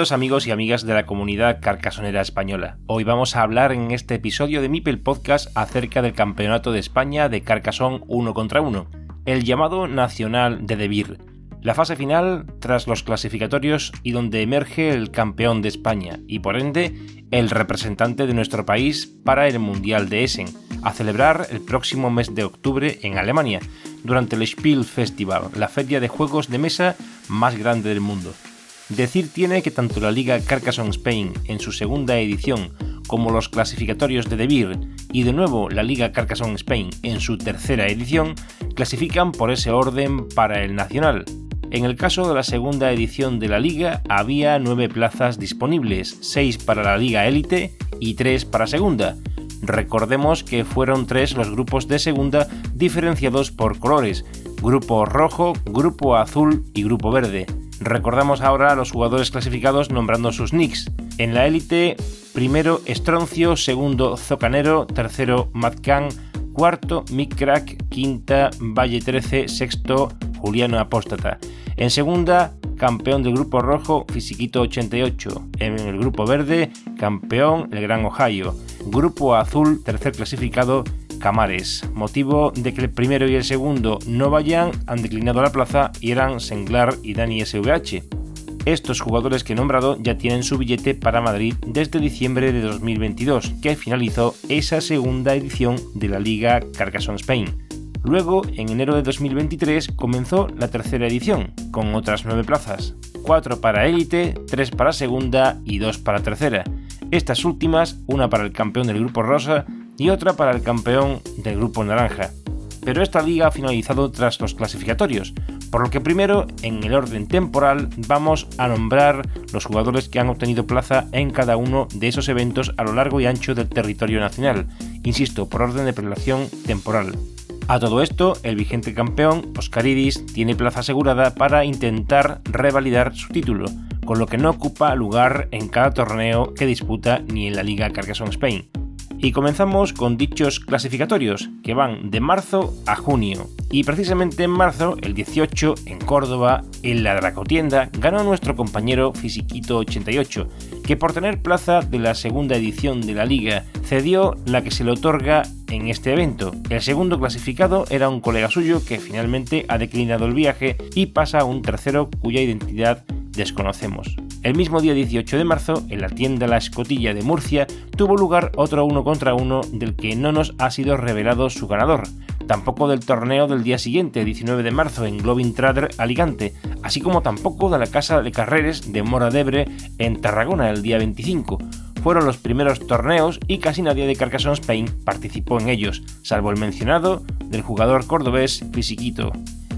Amigos y amigas de la comunidad carcasonera española. Hoy vamos a hablar en este episodio de Mipel Podcast acerca del Campeonato de España de Carcasón 1 contra 1, el llamado Nacional de Debir. La fase final tras los clasificatorios y donde emerge el campeón de España y por ende el representante de nuestro país para el Mundial de Essen, a celebrar el próximo mes de octubre en Alemania, durante el Spiel Festival, la feria de juegos de mesa más grande del mundo. Decir tiene que tanto la Liga Carcassonne Spain en su segunda edición como los clasificatorios de Debir y de nuevo la Liga Carcassonne Spain en su tercera edición clasifican por ese orden para el nacional. En el caso de la segunda edición de la liga había nueve plazas disponibles, seis para la liga élite y tres para segunda. Recordemos que fueron tres los grupos de segunda diferenciados por colores, grupo rojo, grupo azul y grupo verde. Recordamos ahora a los jugadores clasificados nombrando sus nicks. En la élite, primero Estroncio, segundo Zocanero, tercero Matcan, cuarto Mick Crack, quinta Valle 13, sexto Juliano Apóstata. En segunda, campeón del grupo rojo, Fisiquito 88. En el grupo verde, campeón el Gran Ohio. Grupo azul, tercer clasificado, Camares. Motivo de que el primero y el segundo no vayan han declinado la plaza y eran Senglar y Dani SVH. Estos jugadores que he nombrado ya tienen su billete para Madrid desde diciembre de 2022, que finalizó esa segunda edición de la Liga Carcassonne Spain. Luego, en enero de 2023, comenzó la tercera edición, con otras nueve plazas, cuatro para élite, tres para segunda y dos para tercera. Estas últimas, una para el campeón del grupo rosa y otra para el campeón del grupo naranja. Pero esta liga ha finalizado tras los clasificatorios, por lo que primero, en el orden temporal, vamos a nombrar los jugadores que han obtenido plaza en cada uno de esos eventos a lo largo y ancho del territorio nacional, insisto, por orden de prelación temporal. A todo esto, el vigente campeón, Oscaridis, tiene plaza asegurada para intentar revalidar su título, con lo que no ocupa lugar en cada torneo que disputa ni en la Liga Carcassonne Spain. Y comenzamos con dichos clasificatorios, que van de marzo a junio. Y precisamente en marzo, el 18, en Córdoba, en la Dracotienda, ganó nuestro compañero Fisiquito88, que por tener plaza de la segunda edición de la liga, cedió la que se le otorga en este evento. El segundo clasificado era un colega suyo que finalmente ha declinado el viaje y pasa a un tercero cuya identidad desconocemos. El mismo día 18 de marzo, en la tienda La Escotilla de Murcia, tuvo lugar otro uno contra uno del que no nos ha sido revelado su ganador. Tampoco del torneo del día siguiente, 19 de marzo, en Globin Trader Alicante, así como tampoco de la Casa de Carreres de Mora d'Ebre en Tarragona el día 25. Fueron los primeros torneos y casi nadie de Carcassonne Spain participó en ellos, salvo el mencionado del jugador cordobés Fisiquito.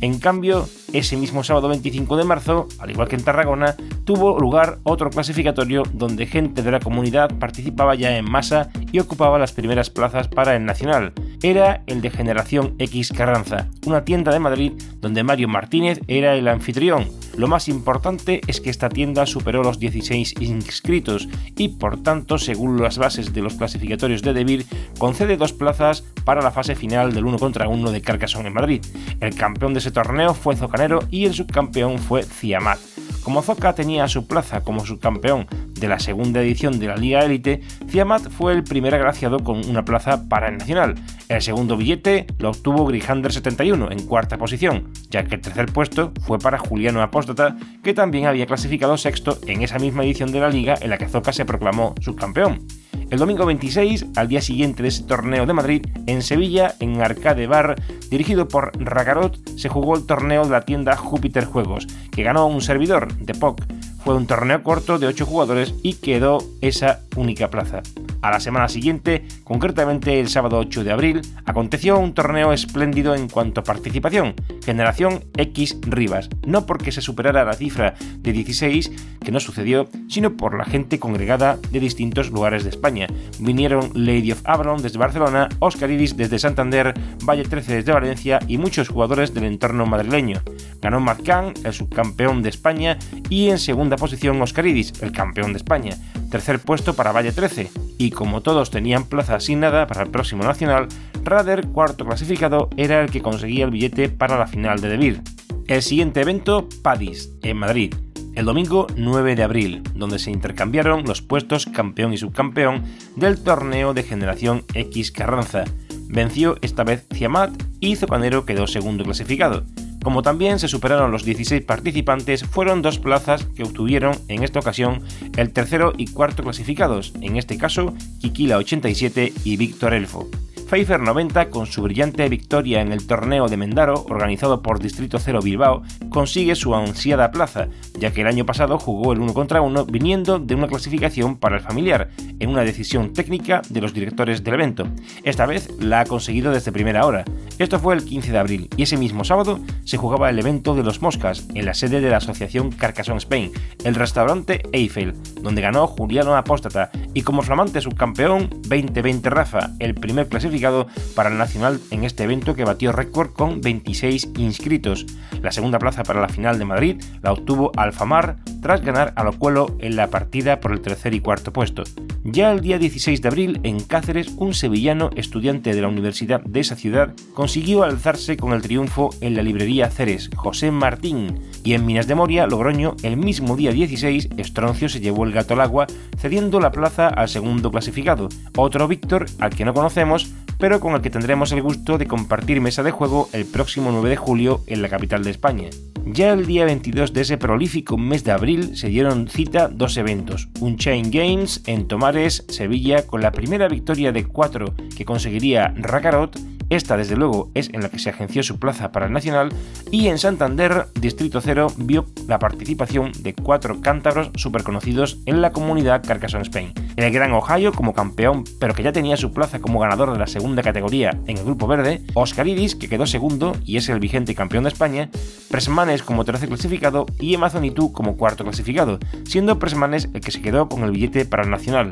En cambio, ese mismo sábado 25 de marzo, al igual que en Tarragona, tuvo lugar otro clasificatorio donde gente de la comunidad participaba ya en masa y ocupaba las primeras plazas para el Nacional. Era el de Generación X Carranza, una tienda de Madrid donde Mario Martínez era el anfitrión. Lo más importante es que esta tienda superó los 16 inscritos y por tanto, según las bases de los clasificatorios de Debir, concede dos plazas para la fase final del 1 contra 1 de Carcassonne en Madrid. El campeón de ese torneo fue Zocanero y el subcampeón fue Ciamat. Como Zoca tenía su plaza como subcampeón de la segunda edición de la Liga Élite, Ciamat fue el agraciado con una plaza para el Nacional. El segundo billete lo obtuvo Grijander 71 en cuarta posición, ya que el tercer puesto fue para Juliano Apóstata, que también había clasificado sexto en esa misma edición de la liga en la que Zoca se proclamó subcampeón. El domingo 26, al día siguiente de ese torneo de Madrid, en Sevilla, en Arcade Bar, dirigido por Ragarot, se jugó el torneo de la tienda Júpiter Juegos, que ganó un servidor de POC. Fue un torneo corto de 8 jugadores y quedó esa única plaza. A la semana siguiente, concretamente el sábado 8 de abril, aconteció un torneo espléndido en cuanto a participación, Generación X Rivas, no porque se superara la cifra de 16, que no sucedió, sino por la gente congregada de distintos lugares de España. Vinieron Lady of Avalon desde Barcelona, Oscar Iris desde Santander, Valle 13 desde Valencia y muchos jugadores del entorno madrileño. Ganó Marcán, el subcampeón de España, y en segunda posición Oscar Iris, el campeón de España. Tercer puesto para Valle 13, y como todos tenían plaza asignada para el próximo nacional, Rader, cuarto clasificado, era el que conseguía el billete para la final de Debir. El siguiente evento, Padis, en Madrid, el domingo 9 de abril, donde se intercambiaron los puestos campeón y subcampeón del torneo de generación X Carranza. Venció esta vez Ciamat y Zocanero quedó segundo clasificado. Como también se superaron los 16 participantes, fueron dos plazas que obtuvieron en esta ocasión el tercero y cuarto clasificados, en este caso Kikila 87 y Víctor Elfo. Pfeiffer 90, con su brillante victoria en el torneo de Mendaro, organizado por Distrito 0 Bilbao, consigue su ansiada plaza, ya que el año pasado jugó el 1 contra 1 viniendo de una clasificación para el familiar, en una decisión técnica de los directores del evento. Esta vez la ha conseguido desde primera hora. Esto fue el 15 de abril y ese mismo sábado se jugaba el evento de los Moscas en la sede de la asociación Carcassonne Spain, el restaurante Eiffel, donde ganó Juliano Apóstata y como flamante subcampeón 2020 Rafa, el primer clasificado para el Nacional en este evento que batió récord con 26 inscritos. La segunda plaza para la final de Madrid la obtuvo Alfamar tras ganar a Locuelo en la partida por el tercer y cuarto puesto. Ya el día 16 de abril, en Cáceres, un sevillano estudiante de la universidad de esa ciudad consiguió alzarse con el triunfo en la librería Ceres, José Martín, y en Minas de Moria, Logroño, el mismo día 16, Estroncio se llevó el gato al agua, cediendo la plaza al segundo clasificado, otro Víctor al que no conocemos, pero con el que tendremos el gusto de compartir mesa de juego el próximo 9 de julio en la capital de España. Ya el día 22 de ese prolífico mes de abril se dieron cita dos eventos, un Chain Games en Tomares, Sevilla, con la primera victoria de cuatro que conseguiría Rakarot esta, desde luego, es en la que se agenció su plaza para el Nacional y en Santander, Distrito 0 vio la participación de cuatro cántabros superconocidos en la comunidad Carcassonne Spain. El Gran Ohio como campeón, pero que ya tenía su plaza como ganador de la segunda categoría en el Grupo Verde, Oscaridis, que quedó segundo y es el vigente campeón de España, Presmanes como tercer clasificado y Amazonitu como cuarto clasificado, siendo Presmanes el que se quedó con el billete para el Nacional.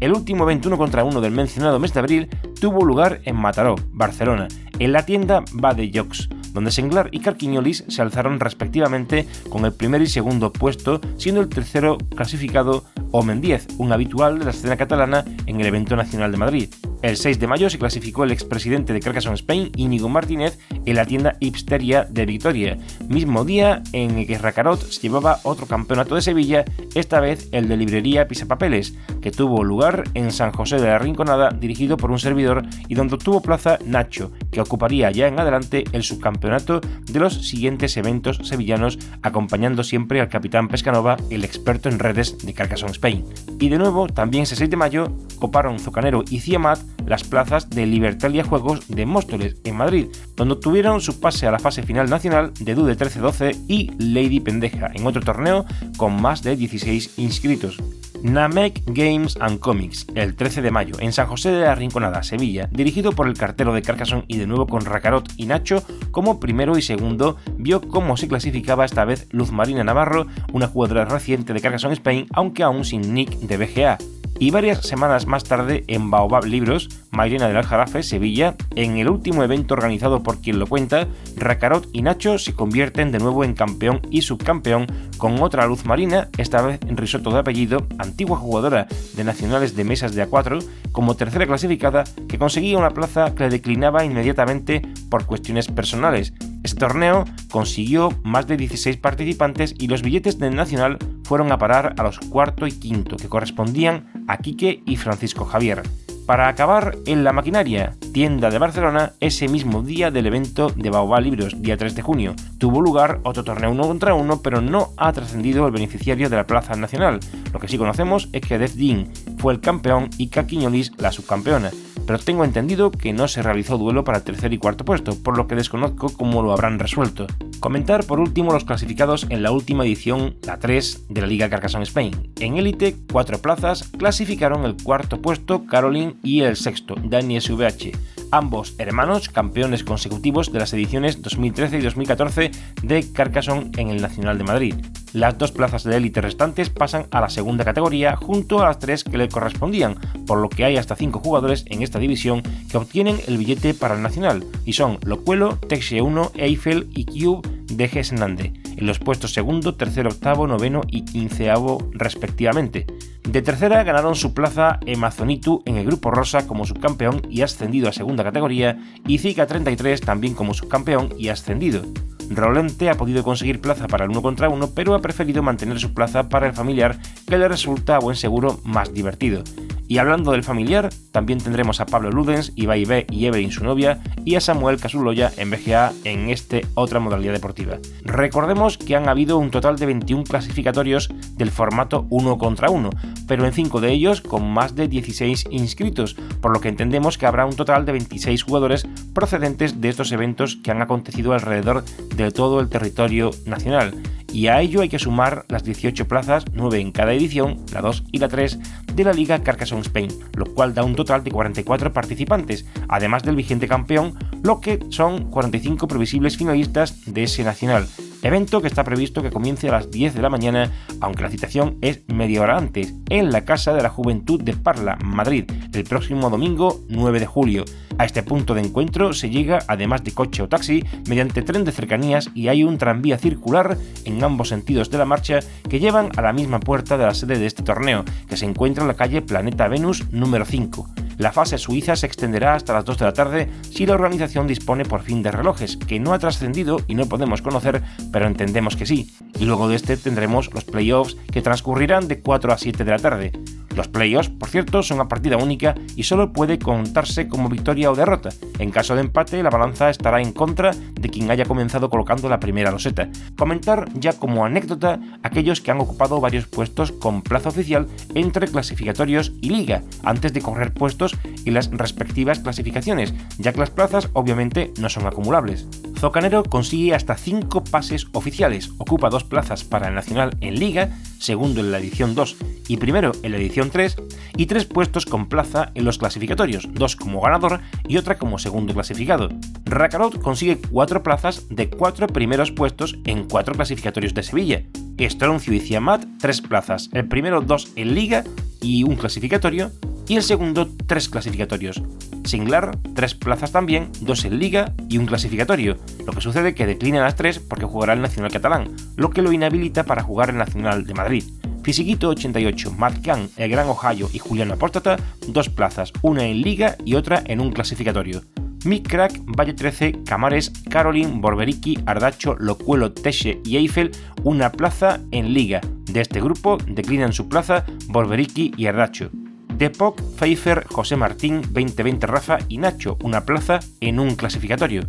El último 21 contra 1 del mencionado mes de abril tuvo lugar en Mataró, Barcelona, en la tienda Bade Jocs, donde Senglar y Carquiñolis se alzaron respectivamente con el primer y segundo puesto, siendo el tercero clasificado Omen 10, un habitual de la escena catalana en el evento nacional de Madrid. El 6 de mayo se clasificó el expresidente de Carcassonne Spain, Íñigo Martínez, en la tienda Hipsteria de Victoria, mismo día en el que Racarot llevaba otro campeonato de Sevilla, esta vez el de librería Pisapapeles, que tuvo lugar en San José de la Rinconada, dirigido por un servidor y donde tuvo plaza Nacho, ocuparía ya en adelante el subcampeonato de los siguientes eventos sevillanos, acompañando siempre al capitán Pescanova, el experto en redes de Carcassonne Spain. Y de nuevo, también ese 6 de mayo, coparon Zocanero y Ciamat las plazas de Libertalia Juegos de Móstoles, en Madrid, donde obtuvieron su pase a la fase final nacional de Dude 13-12 y Lady Pendeja, en otro torneo con más de 16 inscritos. Namek Games and Comics, el 13 de mayo, en San José de la Rinconada, Sevilla, dirigido por el cartero de Carcassonne y de nuevo con Racarot y Nacho como primero y segundo, vio cómo se clasificaba esta vez Luz Marina Navarro, una jugadora reciente de Carcassonne Spain, aunque aún sin nick de BGA y varias semanas más tarde en Baobab Libros, Mairena del Aljarafe, Sevilla, en el último evento organizado por quien lo cuenta, Racarot y Nacho se convierten de nuevo en campeón y subcampeón con otra luz marina, esta vez en risotto de apellido, antigua jugadora de nacionales de mesas de A4, como tercera clasificada que conseguía una plaza que le declinaba inmediatamente por cuestiones personales. Este torneo consiguió más de 16 participantes y los billetes del Nacional fueron a parar a los cuarto y quinto, que correspondían a Quique y Francisco Javier. Para acabar, en la maquinaria, tienda de Barcelona, ese mismo día del evento de Baobá Libros, día 3 de junio, tuvo lugar otro torneo uno contra uno, pero no ha trascendido el beneficiario de la Plaza Nacional. Lo que sí conocemos es que Death Dean fue el campeón y Kakiñolis la subcampeona pero tengo entendido que no se realizó duelo para el tercer y cuarto puesto, por lo que desconozco cómo lo habrán resuelto. Comentar por último los clasificados en la última edición, la 3, de la Liga Carcassonne Spain. En élite, cuatro plazas, clasificaron el cuarto puesto Caroline y el sexto, Dani SVH ambos hermanos campeones consecutivos de las ediciones 2013 y 2014 de Carcassonne en el Nacional de Madrid. Las dos plazas de élite restantes pasan a la segunda categoría junto a las tres que le correspondían, por lo que hay hasta cinco jugadores en esta división que obtienen el billete para el Nacional, y son Locuelo, Texie 1, Eiffel y Cube de Gesnande, en los puestos segundo, tercero, octavo, noveno y quinceavo respectivamente. De tercera ganaron su plaza Emazonitu en el grupo rosa como subcampeón y ascendido a segunda categoría, y Zika 33 también como subcampeón y ascendido. Rolente ha podido conseguir plaza para el uno contra uno, pero ha preferido mantener su plaza para el familiar, que le resulta a buen seguro más divertido. Y hablando del familiar, también tendremos a Pablo Ludens, Ibai B y Evelyn su novia, y a Samuel Casuloya en BGA en este otra modalidad deportiva. Recordemos que han habido un total de 21 clasificatorios del formato 1 contra 1, pero en 5 de ellos con más de 16 inscritos, por lo que entendemos que habrá un total de 26 jugadores procedentes de estos eventos que han acontecido alrededor de todo el territorio nacional y a ello hay que sumar las 18 plazas, 9 en cada edición, la 2 y la 3, de la Liga Carcassonne Spain, lo cual da un total de 44 participantes, además del vigente campeón, lo que son 45 previsibles finalistas de ese nacional, evento que está previsto que comience a las 10 de la mañana, aunque la citación es media hora antes, en la Casa de la Juventud de Parla, Madrid, el próximo domingo 9 de julio. A este punto de encuentro se llega, además de coche o taxi, mediante tren de cercanías y hay un tranvía circular en ambos sentidos de la marcha que llevan a la misma puerta de la sede de este torneo, que se encuentra en la calle Planeta Venus número 5. La fase suiza se extenderá hasta las 2 de la tarde si la organización dispone por fin de relojes, que no ha trascendido y no podemos conocer, pero entendemos que sí. Y luego de este tendremos los playoffs que transcurrirán de 4 a 7 de la tarde. Los playoffs, por cierto, son a partida única y solo puede contarse como victoria o derrota. En caso de empate, la balanza estará en contra de quien haya comenzado colocando la primera loseta. Comentar ya como anécdota aquellos que han ocupado varios puestos con plaza oficial entre clasificatorios y liga, antes de correr puestos y las respectivas clasificaciones, ya que las plazas obviamente no son acumulables. Zocanero consigue hasta 5 pases oficiales, ocupa dos plazas para el Nacional en Liga, segundo en la edición 2 y primero en la edición 3, y tres puestos con plaza en los clasificatorios, dos como ganador y otra como segundo clasificado. Rakarot consigue cuatro plazas de cuatro primeros puestos en cuatro clasificatorios de Sevilla. Estroncio y Ciamat, tres plazas, el primero dos en Liga y un clasificatorio, y el segundo tres clasificatorios. Singlar, tres plazas también, dos en liga y un clasificatorio, lo que sucede que declina las tres porque jugará el Nacional Catalán, lo que lo inhabilita para jugar el Nacional de Madrid. Fisiquito 88, Matt Khan, El Gran Ohio y Juliano Apóstata, dos plazas, una en liga y otra en un clasificatorio. Mick Crack, Valle 13, Camares, Caroline, Borberiki, Ardacho, Locuelo, Teche y Eiffel, una plaza en liga. De este grupo declinan su plaza Borberiki y Ardacho. Depok, Pfeiffer, José Martín, 2020 Rafa y Nacho, una plaza en un clasificatorio.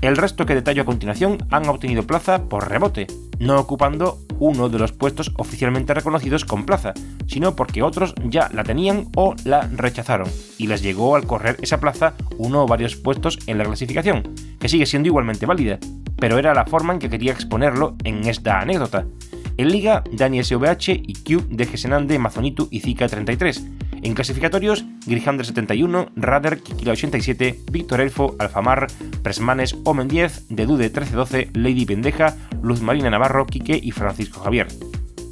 El resto que detallo a continuación han obtenido plaza por rebote, no ocupando uno de los puestos oficialmente reconocidos con plaza, sino porque otros ya la tenían o la rechazaron, y les llegó al correr esa plaza uno o varios puestos en la clasificación, que sigue siendo igualmente válida, pero era la forma en que quería exponerlo en esta anécdota. En Liga, Dani SVH y Q de Gesenande, Mazonitu y Zika 33, en clasificatorios, Grijander 71, Radar, Kikila 87, Víctor Elfo, Alfamar, Presmanes, Omen 10, Dedude 1312, Lady Pendeja, Luz Marina Navarro, Quique y Francisco Javier.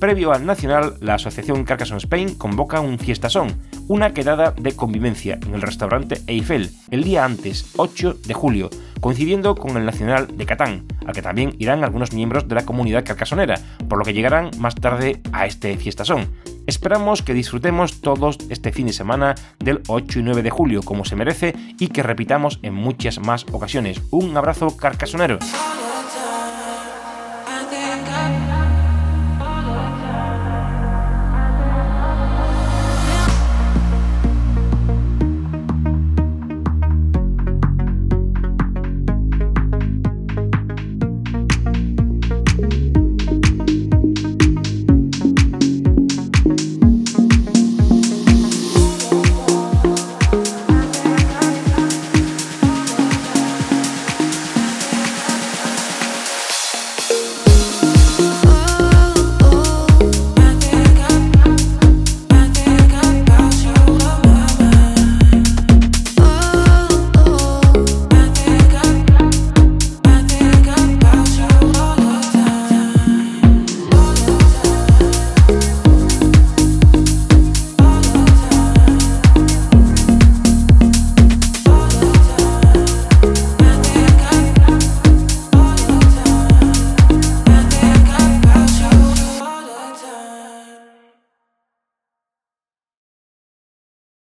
Previo al Nacional, la Asociación Carcassonne Spain convoca un fiestasón, una quedada de convivencia en el restaurante Eiffel, el día antes, 8 de julio, coincidiendo con el Nacional de Catán, al que también irán algunos miembros de la comunidad carcasonera, por lo que llegarán más tarde a este fiestasón. Esperamos que disfrutemos todos este fin de semana del 8 y 9 de julio como se merece y que repitamos en muchas más ocasiones. Un abrazo carcasonero.